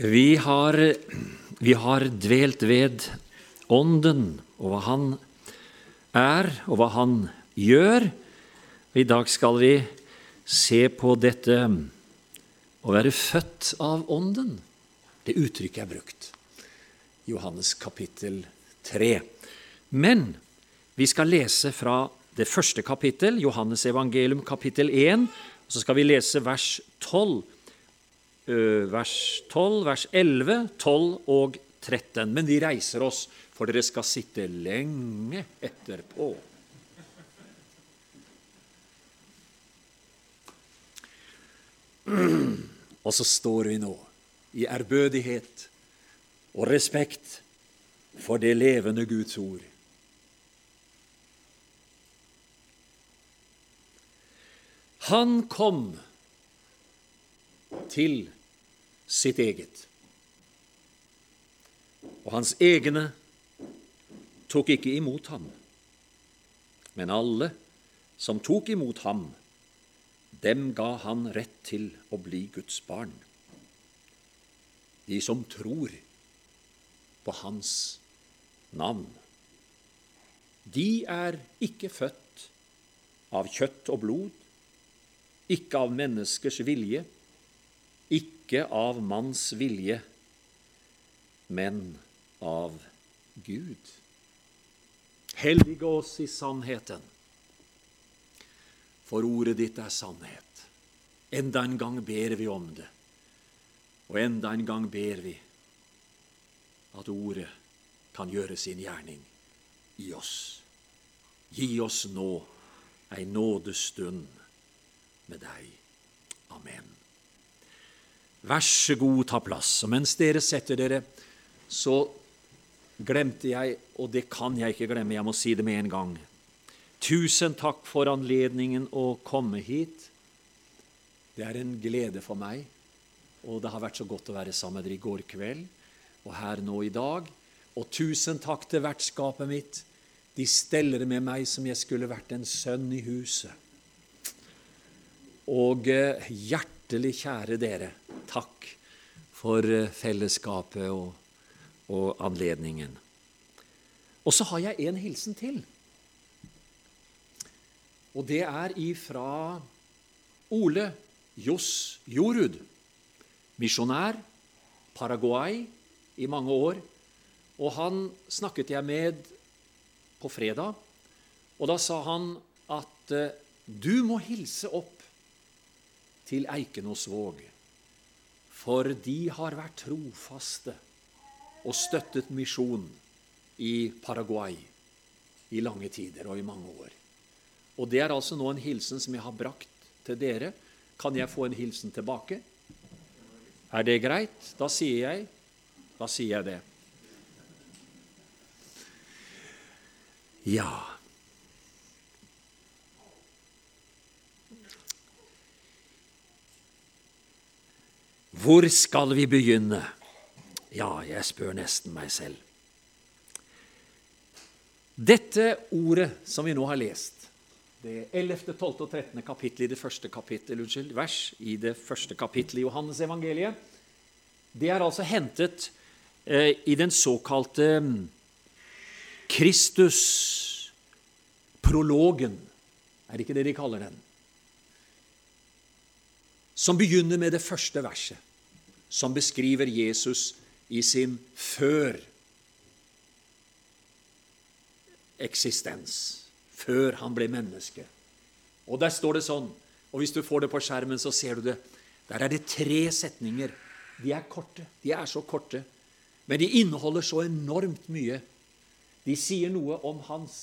Vi har, vi har dvelt ved Ånden og hva Han er, og hva Han gjør. I dag skal vi se på dette å være født av Ånden. Det uttrykket er brukt. Johannes kapittel 3. Men vi skal lese fra det første kapittel, Johannes evangelium kapittel 1. Og så skal vi lese vers 12 vers 12, vers 11, 12 og 13. Men vi reiser oss, for dere skal sitte lenge etterpå. Og så står vi nå i ærbødighet og respekt for det levende Guds ord. Han kom til sitt eget. Og hans egne tok ikke imot ham. Men alle som tok imot ham, dem ga han rett til å bli Guds barn. De som tror på hans navn. De er ikke født av kjøtt og blod, ikke av menneskers vilje, ikke av manns vilje, men av Gud. Hellige oss i sannheten, for ordet ditt er sannhet. Enda en gang ber vi om det, og enda en gang ber vi at ordet kan gjøre sin gjerning i oss. Gi oss nå ei nådestund med deg. Amen. Vær så god, ta plass. Og mens dere setter dere, så glemte jeg, og det kan jeg ikke glemme, jeg må si det med en gang Tusen takk for anledningen å komme hit. Det er en glede for meg, og det har vært så godt å være sammen med dere i går kveld og her nå i dag. Og tusen takk til vertskapet mitt. De steller med meg som jeg skulle vært en sønn i huset. Og eh, hjertelig kjære dere, takk for eh, fellesskapet og, og anledningen. Og så har jeg en hilsen til. Og det er ifra Ole Johs Jorud, misjonær, Paraguay i mange år. Og han snakket jeg med på fredag, og da sa han at eh, du må hilse opp til Eikenåsvåg, for de har vært trofaste og støttet misjon i Paraguay i lange tider og i mange år. Og Det er altså nå en hilsen som jeg har brakt til dere. Kan jeg få en hilsen tilbake? Er det greit? Da sier jeg Da sier jeg det. Ja Hvor skal vi begynne? Ja, jeg spør nesten meg selv. Dette ordet som vi nå har lest, det 11., 12. og 13. kapittel i det første kapittel, unnskyld, vers i det første kapittelet i Johannes evangeliet, det er altså hentet eh, i den såkalte mm, Kristus-prologen, er det ikke det de kaller den? Som begynner med det første verset, som beskriver Jesus i sin før-eksistens før han ble menneske. Og der står det sånn, og hvis du får det på skjermen, så ser du det. Der er det tre setninger. De er korte. De er så korte. Men de inneholder så enormt mye. De sier noe om hans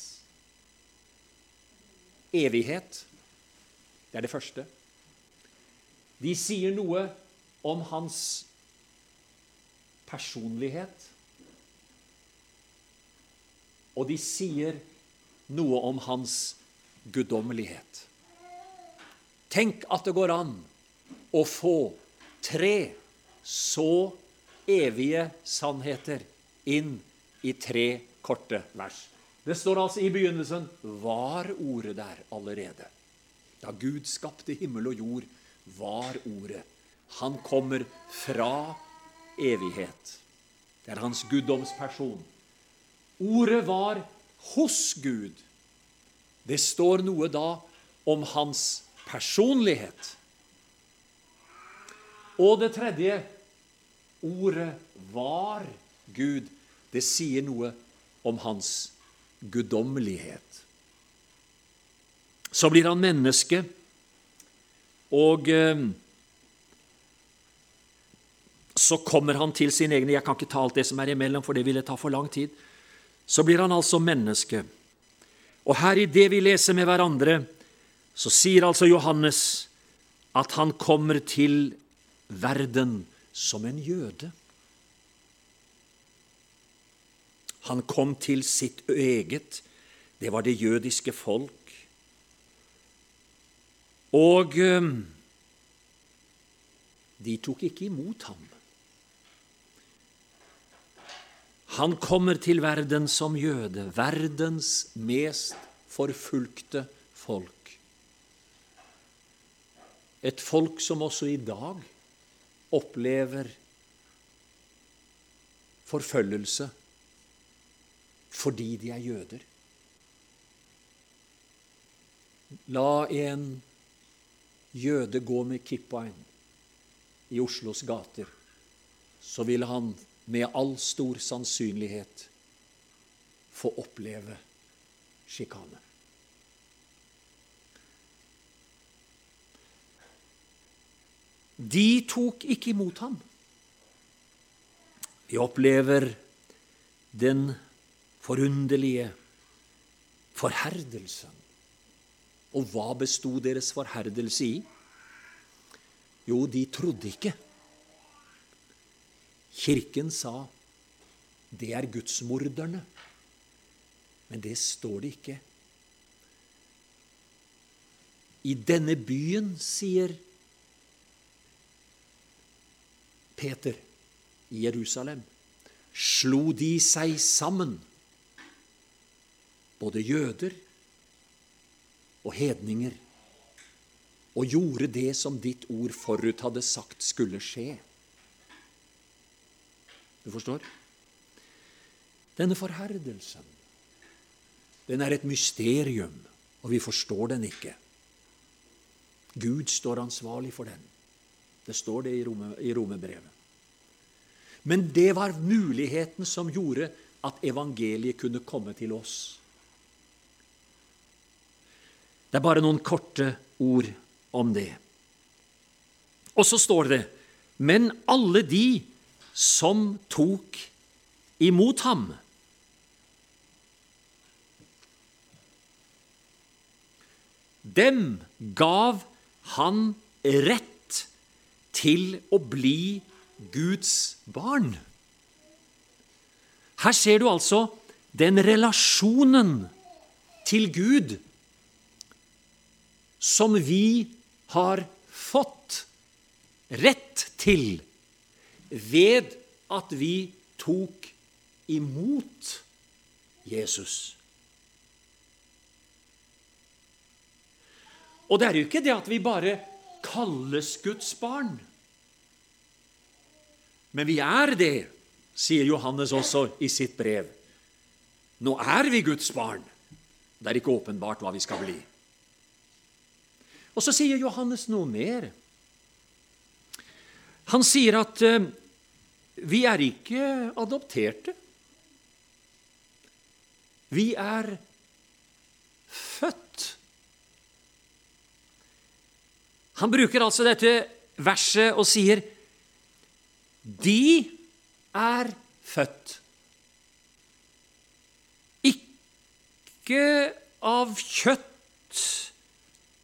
evighet. Det er det første. De sier noe om hans personlighet. Og de sier noe om hans guddommelighet. Tenk at det går an å få tre så evige sannheter inn i tre korte vers. Det står altså i begynnelsen var ordet der allerede. Da Gud skapte himmel og jord, var ordet. Han kommer fra evighet. Det er hans guddomsperson. Ordet var hos Gud. Det står noe da om hans personlighet. Og det tredje ordet var Gud. Det sier noe om hans guddommelighet. Så blir han menneske, og eh, så kommer han til sin egen Jeg kan ikke ta alt det som er imellom, for det ville ta for lang tid. Så blir han altså menneske. Og her i det vi leser med hverandre, så sier altså Johannes at han kommer til verden som en jøde. Han kom til sitt eget, det var det jødiske folk. Og ehm, de tok ikke imot ham. Han kommer til verden som jøde, verdens mest forfulgte folk. Et folk som også i dag opplever forfølgelse fordi de er jøder. La en jøde gå med kippaen i Oslos gater, så ville han med all stor sannsynlighet få oppleve sjikane. De tok ikke imot ham. Vi opplever den forunderlige forherdelsen. Og hva bestod deres forherdelse i? Jo, de trodde ikke. Kirken sa det er gudsmorderne. Men det står det ikke. I denne byen, sier Peter i Jerusalem, slo de seg sammen, både jøder og hedninger, og gjorde det som ditt ord forut hadde sagt skulle skje. Du forstår? Denne forherdelsen, den er et mysterium, og vi forstår den ikke. Gud står ansvarlig for den. Det står det i romebrevet. Men det var muligheten som gjorde at evangeliet kunne komme til oss. Det er bare noen korte ord om det. Og så står det Men alle de som tok imot ham. Dem gav han rett til å bli Guds barn. Her ser du altså den relasjonen til Gud som vi har fått rett til ved at vi tok imot Jesus. Og det er jo ikke det at vi bare kalles Guds barn. Men vi er det, sier Johannes også i sitt brev. Nå er vi Guds barn. Det er ikke åpenbart hva vi skal bli. Og så sier Johannes noe mer. Han sier at uh, vi er ikke adopterte. Vi er født. Han bruker altså dette verset og sier de er født. Ikke av kjøtt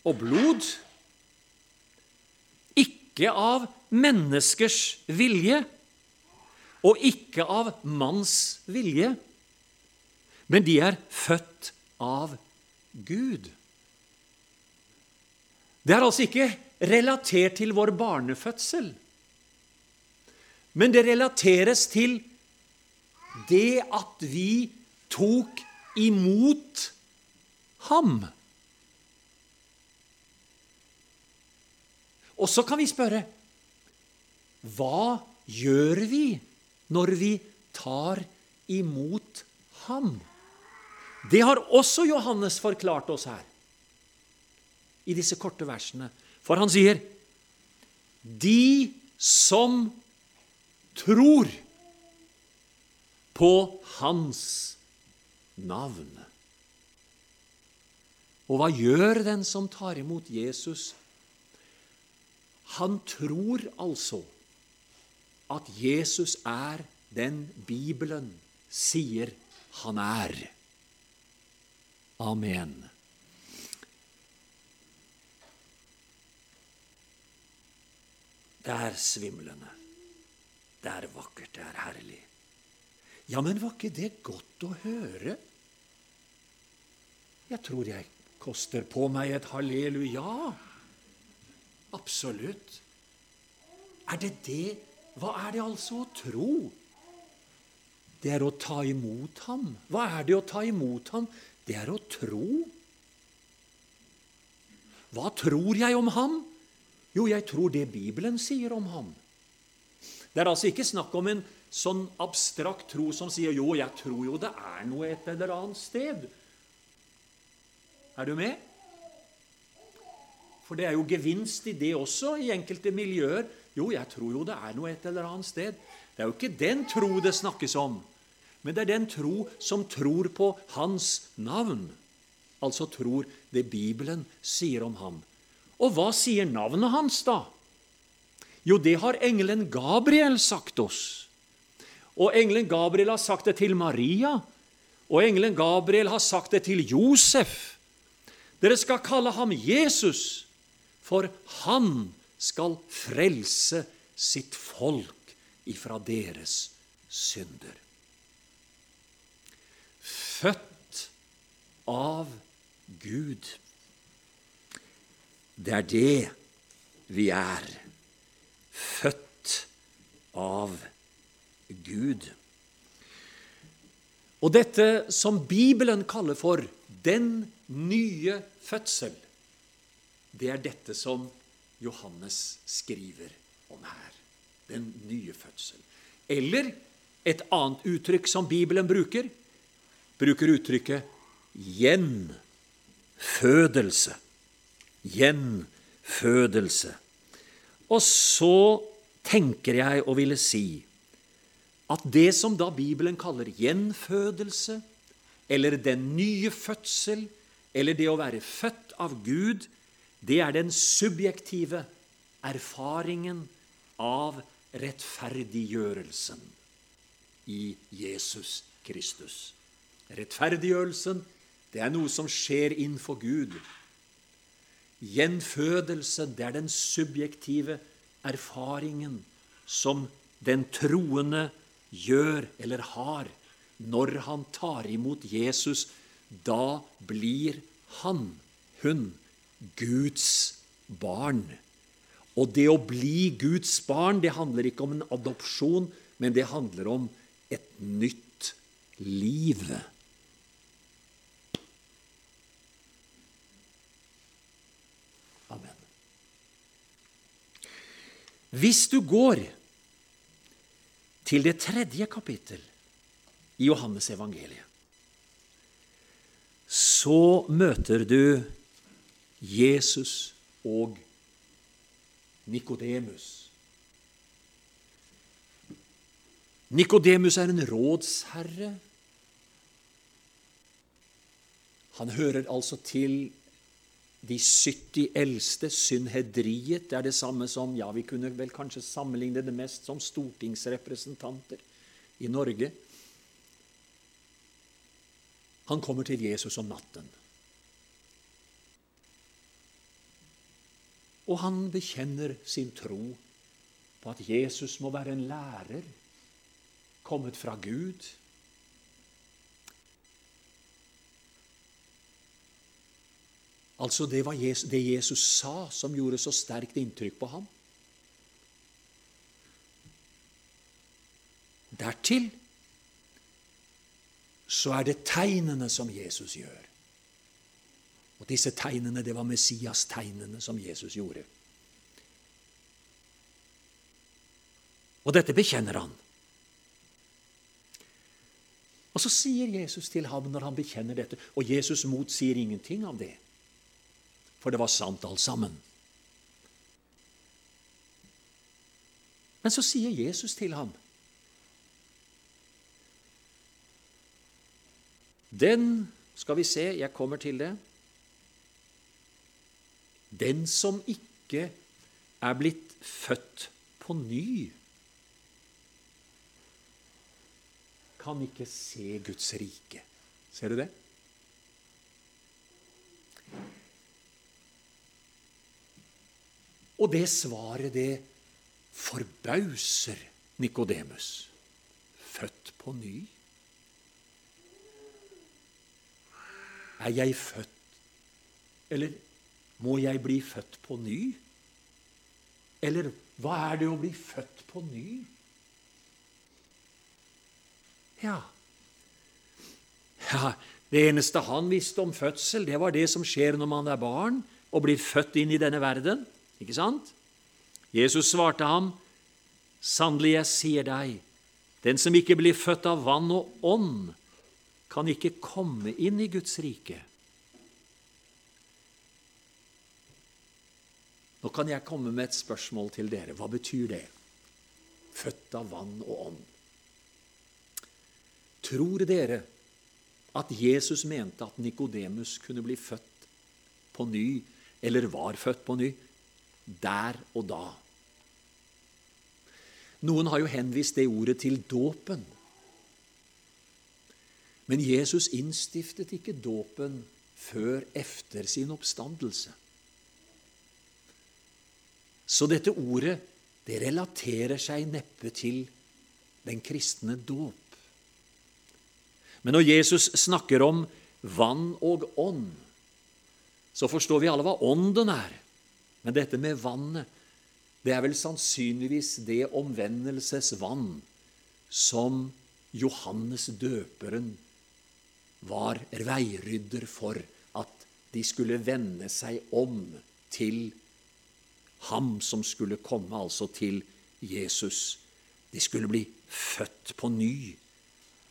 og blod, ikke av menneskers vilje og ikke av manns vilje, men de er født av Gud. Det er altså ikke relatert til vår barnefødsel, men det relateres til det at vi tok imot ham. Og så kan vi spørre hva gjør vi når vi tar imot ham? Det har også Johannes forklart oss her i disse korte versene. For han sier de som tror på hans navn. Og hva gjør den som tar imot Jesus? Han tror altså at Jesus er den Bibelen sier han er. Amen. Det er svimlende. Det er vakkert, det er herlig. Ja, men var ikke det godt å høre? Jeg tror jeg koster på meg et halleluja. Absolutt. Er det det? Hva er det altså å tro? Det er å ta imot ham. Hva er det å ta imot ham? Det er å tro. Hva tror jeg om ham? Jo, jeg tror det Bibelen sier om ham. Det er altså ikke snakk om en sånn abstrakt tro som sier 'jo, jeg tror jo det er noe et eller annet sted'. Er du med? For det er jo gevinst i det også, i enkelte miljøer. Jo, jeg tror jo det er noe et eller annet sted. Det er jo ikke den tro det snakkes om, men det er den tro som tror på Hans navn. Altså tror det Bibelen sier om ham. Og hva sier navnet hans, da? Jo, det har engelen Gabriel sagt oss. Og engelen Gabriel har sagt det til Maria, og engelen Gabriel har sagt det til Josef. Dere skal kalle ham Jesus, for han skal frelse sitt folk ifra deres synder. Født av Gud. Det er det vi er. Født av Gud. Og dette som Bibelen kaller for den nye fødsel, det er dette som Johannes skriver om her. Den nye fødsel. Eller et annet uttrykk som Bibelen bruker, bruker uttrykket gjenfødelse. Gjenfødelse. Og så tenker jeg å ville si at det som da Bibelen kaller gjenfødelse, eller den nye fødsel, eller det å være født av Gud, det er den subjektive erfaringen av rettferdiggjørelsen i Jesus Kristus. Rettferdiggjørelsen, det er noe som skjer innenfor Gud. Gjenfødelse, det er den subjektive erfaringen som den troende gjør eller har når han tar imot Jesus. Da blir han, hun, Guds barn. Og det å bli Guds barn det handler ikke om en adopsjon, men det handler om et nytt liv. Amen. Hvis du går til det tredje kapittel i Johannes evangeliet, så møter du Jesus og Nikodemus. Nikodemus er en rådsherre. Han hører altså til de 70 eldste. Synhedriet er det samme som ja, Vi kunne vel kanskje sammenligne det mest som stortingsrepresentanter i Norge. Han kommer til Jesus om natten. Og han bekjenner sin tro på at Jesus må være en lærer kommet fra Gud. Altså det var Jesus, det Jesus sa, som gjorde så sterkt inntrykk på ham. Dertil så er det tegnene som Jesus gjør. Og disse tegnene, det var Messias-tegnene som Jesus gjorde. Og dette bekjenner han. Og så sier Jesus til ham når han bekjenner dette, og Jesus motsier ingenting av det, for det var sant alt sammen. Men så sier Jesus til ham Den Skal vi se, jeg kommer til det. Den som ikke er blitt født på ny, kan ikke se Guds rike. Ser du det? Og det svaret, det forbauser Nikodemus. Født på ny? Er jeg født Eller må jeg bli født på ny? Eller hva er det å bli født på ny? Ja. ja Det eneste han visste om fødsel, det var det som skjer når man er barn og blir født inn i denne verden. Ikke sant? Jesus svarte ham, Sannelig, jeg sier deg, den som ikke blir født av vann og ånd, kan ikke komme inn i Guds rike. Nå kan jeg komme med et spørsmål til dere. Hva betyr det? Født av vann og ånd. Tror dere at Jesus mente at Nikodemus kunne bli født på ny, eller var født på ny, der og da? Noen har jo henvist det ordet til dåpen. Men Jesus innstiftet ikke dåpen før efter sin oppstandelse. Så dette ordet det relaterer seg neppe til den kristne dåp. Men når Jesus snakker om vann og ånd, så forstår vi alle hva ånden er. Men dette med vannet, det er vel sannsynligvis det omvendelsesvann som Johannes døperen var veirydder for at de skulle vende seg om til ham som skulle komme, altså til Jesus. De skulle bli født på ny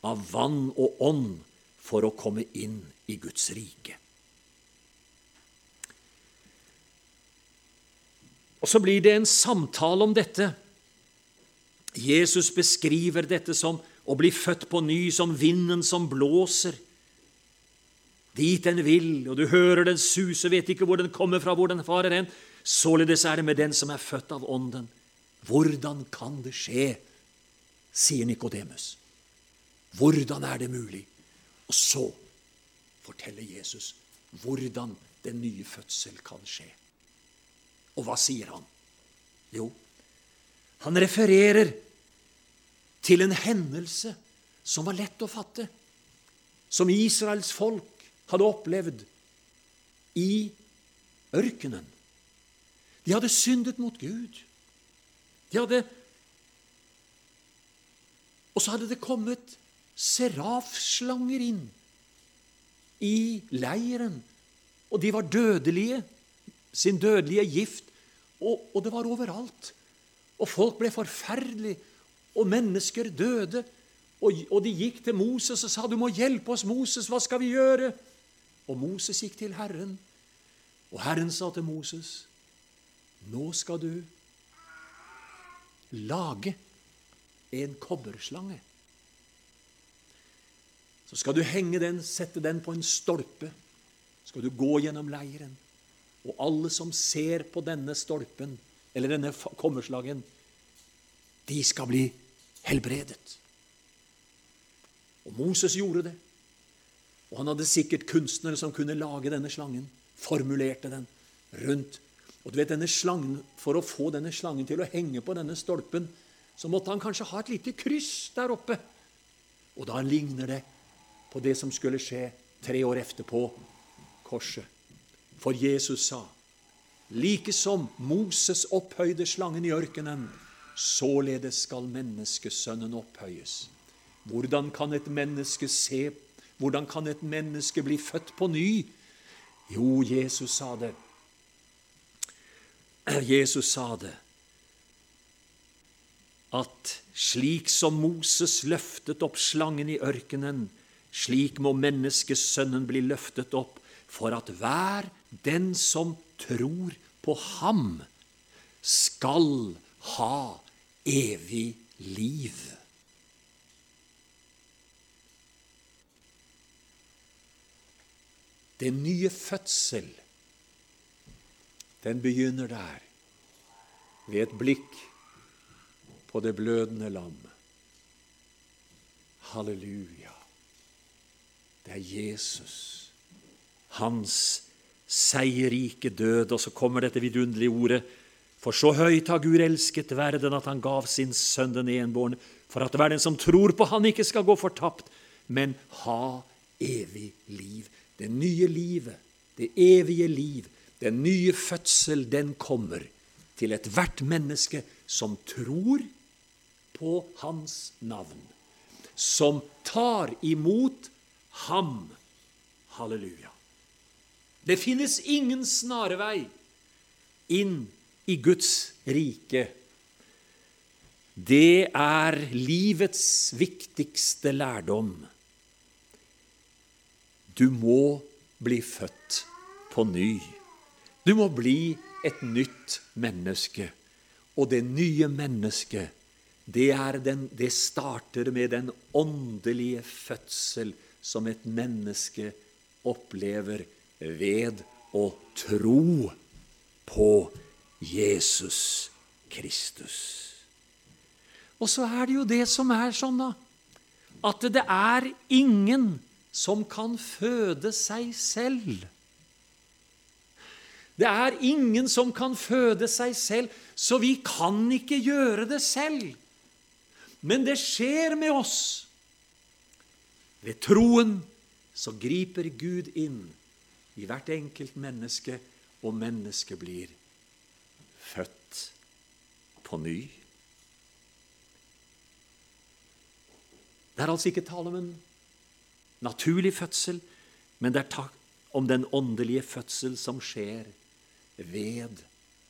av vann og ånd for å komme inn i Guds rike. Og så blir det en samtale om dette. Jesus beskriver dette som å bli født på ny, som vinden som blåser dit den vil, og du hører den suse, vet ikke hvor den kommer fra, hvor den farer hen. Således er det med den som er født av Ånden. Hvordan kan det skje? sier Nikodemus. Hvordan er det mulig? Og så forteller Jesus hvordan den nye fødsel kan skje. Og hva sier han? Jo, han refererer til en hendelse som var lett å fatte, som Israels folk hadde opplevd i ørkenen. De hadde syndet mot Gud. De hadde Og så hadde det kommet serafslanger inn i leiren, og de var dødelige sin dødelige gift, og, og det var overalt. Og folk ble forferdelige, og mennesker døde. Og, og, de gikk til Moses og sa, 'Du må hjelpe oss, Moses. Hva skal vi gjøre?' Og Moses gikk til Herren, og Herren sa til Moses, 'Nå skal du lage en kobberslange.' Så skal du henge den, sette den på en stolpe. Skal du gå gjennom leiren. Og alle som ser på denne stolpen, eller denne kommerslagen, de skal bli helbredet. Og Moses gjorde det. Og han hadde sikkert kunstnere som kunne lage denne slangen. Formulerte den rundt. Og du vet, denne slangen, For å få denne slangen til å henge på denne stolpen, så måtte han kanskje ha et lite kryss der oppe. Og da ligner det på det som skulle skje tre år etterpå korset. For Jesus sa, like som Moses opphøyde slangen i ørkenen, således skal menneskesønnen opphøyes. Hvordan kan et menneske se Hvordan kan et menneske bli født på ny? Jo, Jesus sa det. Jesus sa det. at slik som Moses løftet opp slangen i ørkenen, slik må menneskesønnen bli løftet opp, for at hver den som tror på ham, skal ha evig liv. Det nye fødsel, den begynner der, ved et blikk på det blødende lam. Halleluja. Det er Jesus, hans seierrike død. Og så kommer dette vidunderlige ordet. For så høyt har Gud elsket verden at han gav sin sønn den enbårne, for at hver den som tror på Han ikke skal gå fortapt, men ha evig liv. Det nye livet, det evige liv, den nye fødsel, den kommer til ethvert menneske som tror på Hans navn, som tar imot Ham. Halleluja. Det finnes ingen snarvei inn i Guds rike. Det er livets viktigste lærdom. Du må bli født på ny. Du må bli et nytt menneske. Og det nye mennesket, det, den, det starter med den åndelige fødsel som et menneske opplever ved å tro på Jesus Kristus. Og så er det jo det som er sånn, da, at det er ingen som kan føde seg selv. Det er ingen som kan føde seg selv, så vi kan ikke gjøre det selv. Men det skjer med oss. Ved troen så griper Gud inn i hvert enkelt menneske, og mennesket blir født på ny. Det er altså ikke tale om en naturlig fødsel, men det er om den åndelige fødsel som skjer ved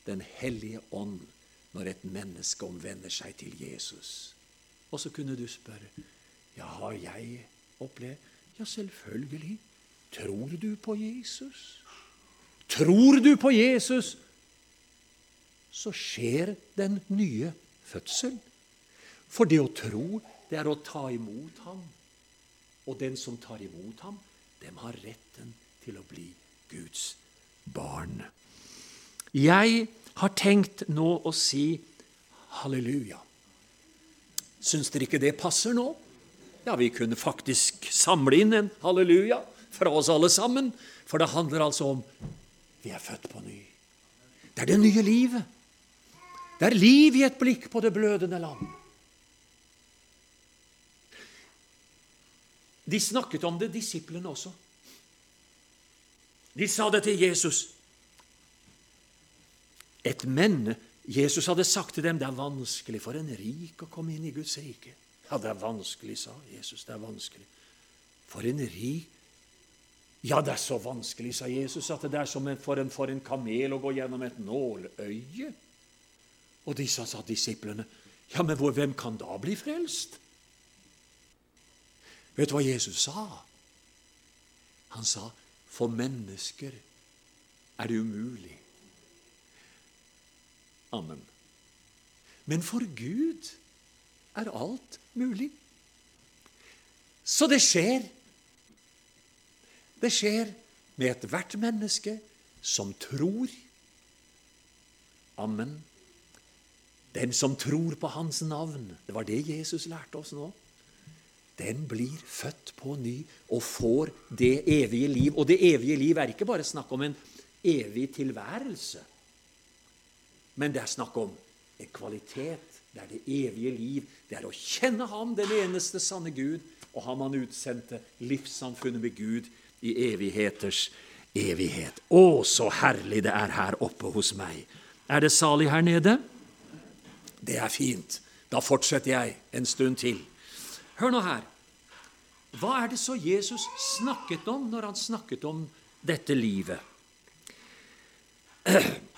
Den hellige ånd når et menneske omvender seg til Jesus. Og så kunne du spørre ja, har jeg opplevd Ja, selvfølgelig. Tror du på Jesus? Tror du på Jesus, så skjer den nye fødsel. For det å tro, det er å ta imot ham. Og den som tar imot ham, dem har retten til å bli Guds barn. Jeg har tenkt nå å si halleluja. Syns dere ikke det passer nå? Ja, vi kunne faktisk samle inn en halleluja fra oss alle sammen. For det handler altså om vi er født på ny. Det er det nye livet. Det er liv i et blikk på det blødende land. De snakket om det, disiplene også. De sa det til Jesus. Et men Jesus hadde sagt til dem det er vanskelig for en rik å komme inn i Guds rike. Ja, det er vanskelig, sa Jesus. Det er vanskelig. For en rik Ja, det er så vanskelig, sa Jesus, at det er som for en, for en kamel å gå gjennom et nåløye. Og disse sa disiplene, ja, men hvor, hvem kan da bli frelst? Vet du hva Jesus sa? Han sa, 'For mennesker er det umulig'. Amen. Men for Gud er alt mulig. Så det skjer. Det skjer med ethvert menneske som tror. Amen. Den som tror på Hans navn. Det var det Jesus lærte oss nå den blir født på ny og får det evige liv. Og det evige liv er ikke bare snakk om en evig tilværelse, men det er snakk om en kvalitet. Det er det evige liv. Det er å kjenne Ham, den eneste sanne Gud, og Ham Han utsendte livssamfunnet med Gud i evigheters evighet. Å, så herlig det er her oppe hos meg. Er det salig her nede? Det er fint. Da fortsetter jeg en stund til. Hør nå her. Hva er det så Jesus snakket om når han snakket om dette livet?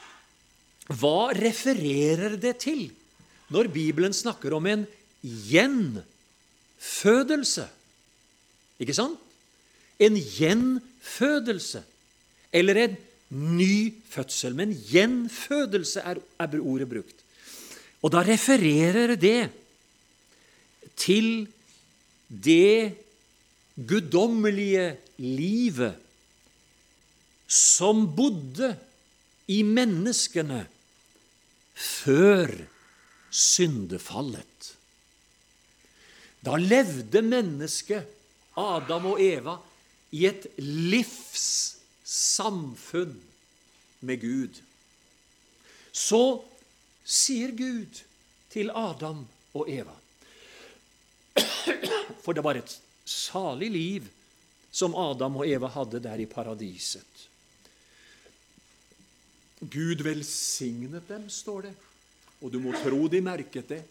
Hva refererer det til når Bibelen snakker om en gjenfødelse. Ikke sant? En gjenfødelse. Eller en ny fødsel. Men gjenfødelse er, ordet brukt. Og da refererer det til det guddommelige livet som bodde i menneskene før syndefallet. Da levde mennesket, Adam og Eva, i et livssamfunn med Gud. Så sier Gud til Adam og Eva For det var et salig liv som Adam og Eva hadde der i paradiset. Gud velsignet dem, står det, og du må tro de merket det.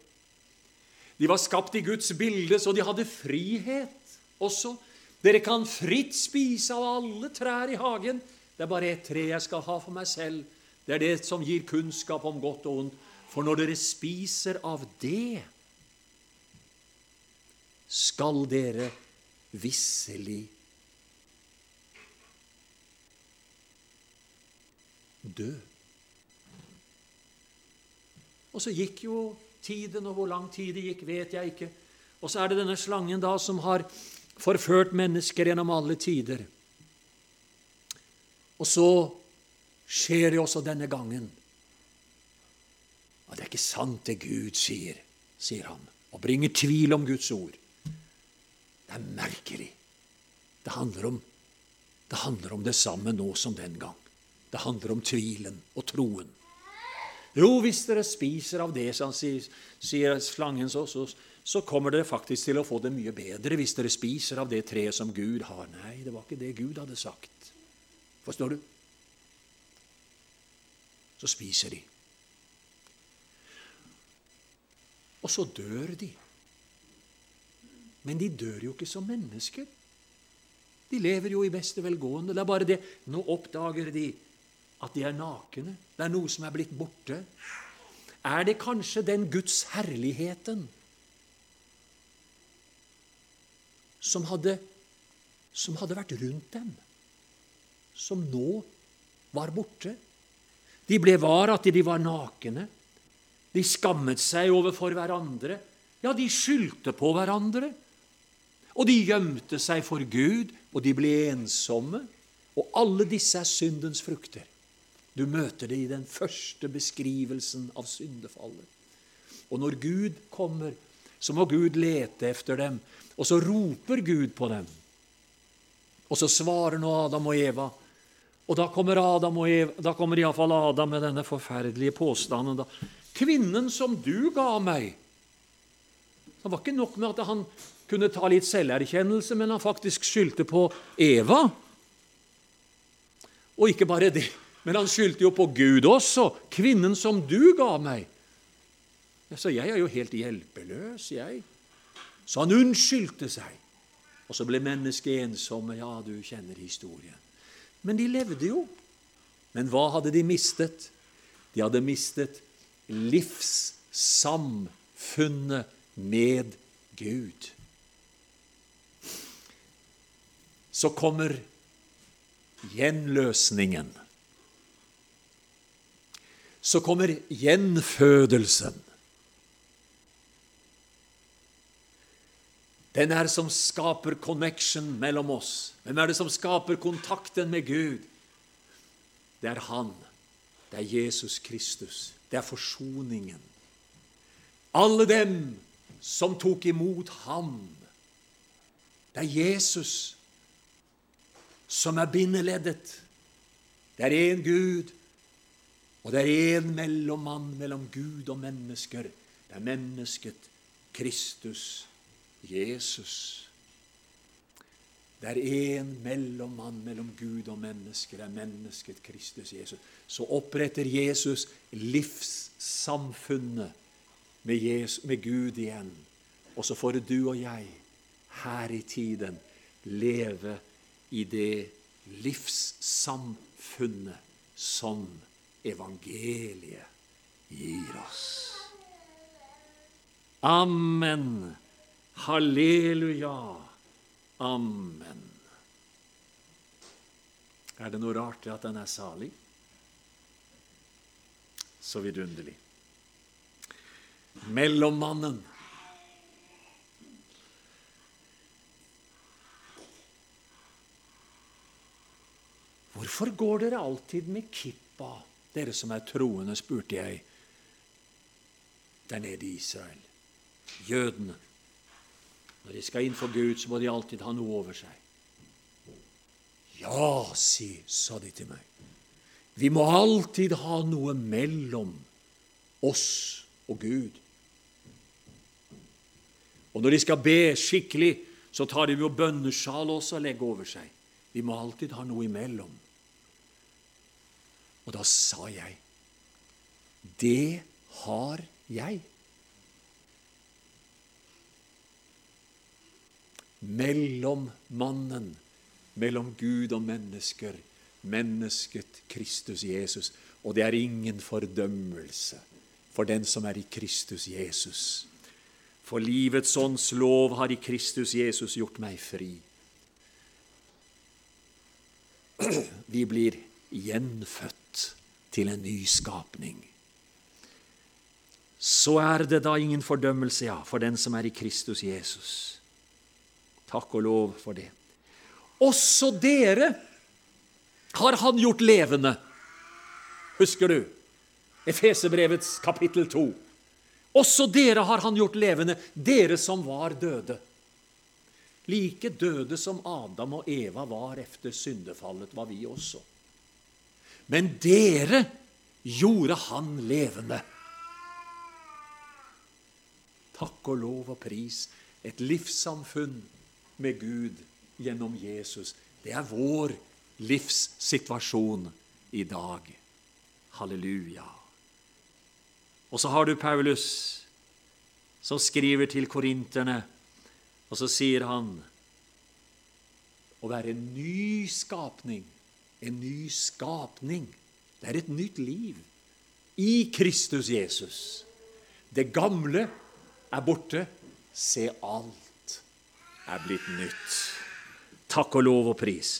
De var skapt i Guds bilde, så de hadde frihet også. Dere kan fritt spise av alle trær i hagen. Det er bare ett tre jeg skal ha for meg selv. Det er det som gir kunnskap om godt og ondt. For når dere spiser av det, skal dere visselig dø. Og så gikk jo tiden, og hvor lang tid det gikk, vet jeg ikke. Og så er det denne slangen da som har forført mennesker gjennom alle tider. Og så skjer det også denne gangen. Og det er ikke sant det Gud sier, sier han, og bringer tvil om Guds ord. Det er merkelig. Det handler om det, handler om det samme nå som den gang. Det handler om tvilen og troen. Jo, hvis dere spiser av det, sier slangen, så, så, så, kommer dere faktisk til å få det mye bedre hvis dere spiser av det treet som Gud har. Nei, det var ikke det Gud hadde sagt. Forstår du? Så spiser de. Og så dør de. Men de dør jo ikke som mennesker. De lever jo i beste velgående. Det er bare det Nå oppdager de at de er nakne. Det er noe som er blitt borte. Er det kanskje den Guds herligheten som hadde, som hadde vært rundt dem, som nå var borte? De ble var at de var nakne. De skammet seg overfor hverandre. Ja, de skyldte på hverandre. Og de gjemte seg for Gud, og de ble ensomme. Og alle disse er syndens frukter. Du møter det i den første beskrivelsen av syndefallet. Og når Gud kommer, så må Gud lete efter dem, og så roper Gud på dem. Og så svarer nå Adam og Eva. Og da kommer Adam og Eva, kommer iallfall Adam med denne forferdelige påstanden. Da. 'Kvinnen som du ga meg' Det var ikke nok med at han kunne ta litt selverkjennelse, men han faktisk skyldte på Eva. Og ikke bare det. Men han skyldte jo på Gud også. 'Kvinnen som du ga meg.' Så jeg er jo helt hjelpeløs, jeg. Så han unnskyldte seg. Og så ble mennesket ensomme. Ja, du kjenner historien. Men de levde jo. Men hva hadde de mistet? De hadde mistet livssamfunnet med Gud. Så kommer gjenløsningen så kommer gjenfødelsen. Den er som skaper connection mellom oss. Hvem er det som skaper kontakten med Gud? Det er Han. Det er Jesus Kristus. Det er forsoningen. Alle dem som tok imot ham. Det er Jesus som er bindeleddet. Det er én Gud og det er en mellommann mellom Gud og mennesker. Det er mennesket Kristus Jesus. Det er en mellommann mellom Gud og mennesker, det er mennesket Kristus Jesus. Så oppretter Jesus livssamfunnet med, Jesus, med Gud igjen. Og så får du og jeg her i tiden leve i det livssamfunnet som evangeliet gir oss. Amen. Halleluja. Amen. Er det noe rart i at den er salig? Så vidunderlig. Mellommannen. Hvorfor går dere alltid med kippa, dere som er troende, spurte jeg der nede i Israel. Jødene. Når de skal inn for Gud, så må de alltid ha noe over seg. Ja, si, sa de til meg. Vi må alltid ha noe mellom oss og Gud. Og når de skal be skikkelig, så tar de jo bønnesjal også og legger over seg. Vi må alltid ha noe imellom. Og da sa jeg, det har jeg. Mellom mannen, mellom Gud og mennesker, mennesket Kristus Jesus. Og det er ingen fordømmelse for den som er i Kristus Jesus. For livets ånds lov har i Kristus Jesus gjort meg fri. Vi blir gjenfødt til en ny skapning. Så er det da ingen fordømmelse, ja, for den som er i Kristus Jesus. Takk og lov for det. Også dere har han gjort levende. Husker du? Efesebrevets kapittel 2. Også dere har han gjort levende, dere som var døde. Like døde som Adam og Eva var efter syndefallet, var vi også. Men dere gjorde han levende. Takk og lov og pris. Et livssamfunn med Gud gjennom Jesus. Det er vår livssituasjon i dag. Halleluja. Og så har du Paulus, som skriver til korinterne, og så sier han å være en ny skapning. En ny skapning. Det er et nytt liv i Kristus Jesus. Det gamle er borte. Se, alt er blitt nytt. Takk og lov og pris.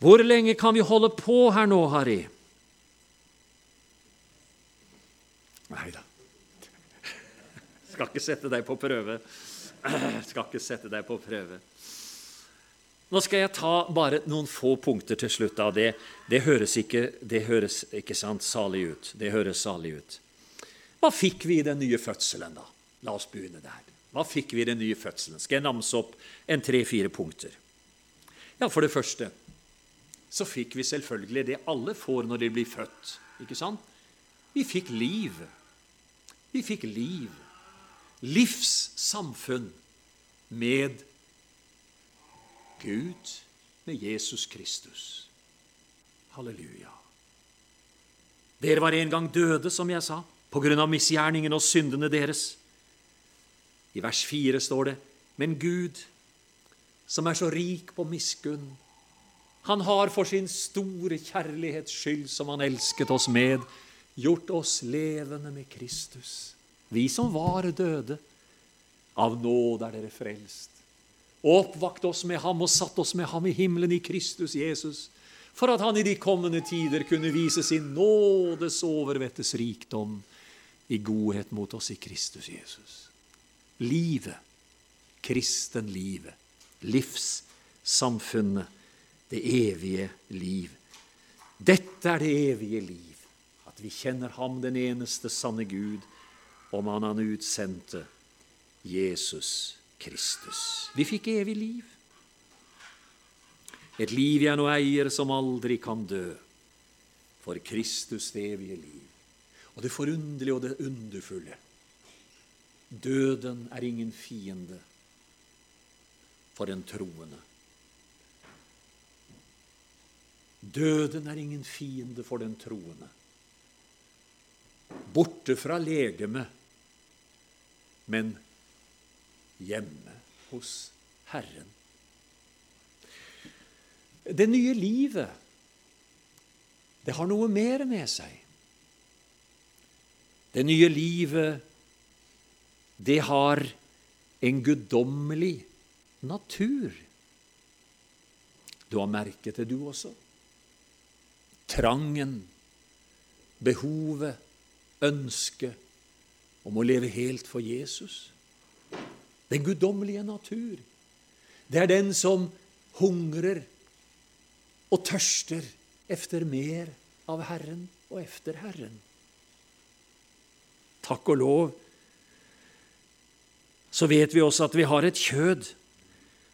Hvor lenge kan vi holde på her nå, Harry? Nei da. Skal ikke sette deg på prøve. Skal ikke sette deg på prøve. Nå skal jeg ta bare noen få punkter til slutt av det. Det høres ikke, det høres ikke sant, salig ut. Det høres salig ut. Hva fikk vi i den nye fødselen, da? La oss begynne der. Hva fikk vi i den nye fødselen? Skal jeg namse opp en tre-fire punkter? Ja, For det første så fikk vi selvfølgelig det alle får når de blir født. Ikke sant? Vi fikk liv. Vi fikk liv. Livssamfunn med Gud, med Jesus Kristus. Halleluja. Dere var en gang døde, som jeg sa, på grunn av misgjerningen og syndene deres. I vers 4 står det, men Gud, som er så rik på miskunn, han har for sin store kjærlighets skyld, som han elsket oss med, gjort oss levende med Kristus. Vi som var døde, av nåde er dere frelst. Oppvakt oss med ham og satt oss med ham i himmelen i Kristus Jesus, for at han i de kommende tider kunne vise sin nådes overvettes rikdom i godhet mot oss i Kristus Jesus. Livet, kristenlivet, livssamfunnet, det evige liv. Dette er det evige liv, at vi kjenner Ham, den eneste sanne Gud, om Han han utsendte, Jesus Kristus. Vi fikk evig liv. Et liv jeg nå eier, som aldri kan dø. For Kristus det evige liv. Og det forunderlige og det underfulle Døden er ingen fiende for en troende. Døden er ingen fiende for den troende. Borte fra legemet, men hjemme hos Herren. Det nye livet, det har noe mer med seg. Det nye livet det har en guddommelig natur. Du har merket det, du også. Trangen, behovet, ønsket om å leve helt for Jesus. Den guddommelige natur. Det er den som hungrer og tørster efter mer av Herren og efter Herren. Takk og lov så vet vi også at vi har et kjød.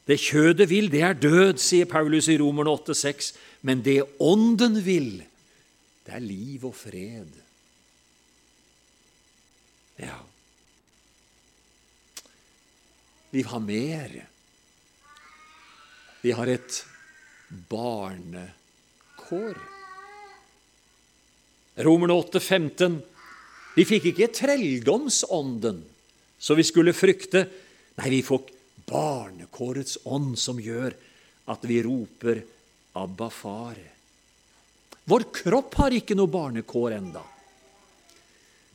Det kjødet vil, det er død, sier Paulus i Romerne 8,6. Men det Ånden vil, det er liv og fred. Ja Vi har mer. Vi har et barnekår. Romerne 8, 15. Vi fikk ikke trelldomsånden, så vi skulle frykte. Nei, vi får barnekårets ånd, som gjør at vi roper 'Abba, far'. Vår kropp har ikke noe barnekår enda.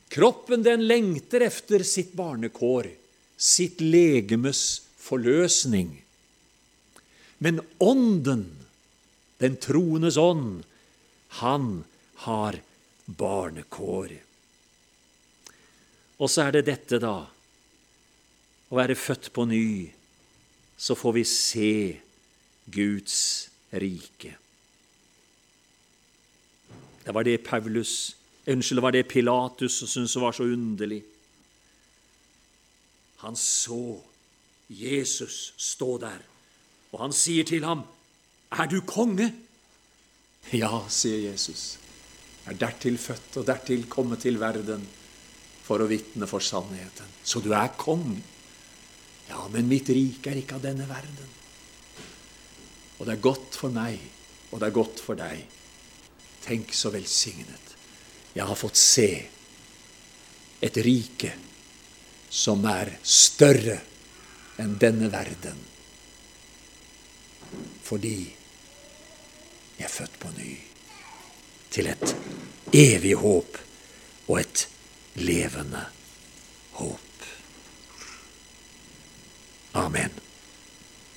Kroppen den lengter efter sitt barnekår, sitt legemes forløsning. Men ånden, den troendes ånd, han har barnekår. Og så er det dette, da, å være født på ny, så får vi se Guds rike. Det var det Paulus Unnskyld, det var det Pilatus syntes var så underlig. Han så Jesus stå der, og han sier til ham, 'Er du konge?' Ja, sier Jesus. Er dertil født og dertil kommet til verden for å vitne for sannheten. Så du er kong. Ja, men mitt rike er ikke av denne verden. Og det er godt for meg, og det er godt for deg. Tenk så velsignet. Jeg har fått se et rike som er større enn denne verden. Fordi jeg er født på ny til et evig håp og et levende håp. Amen.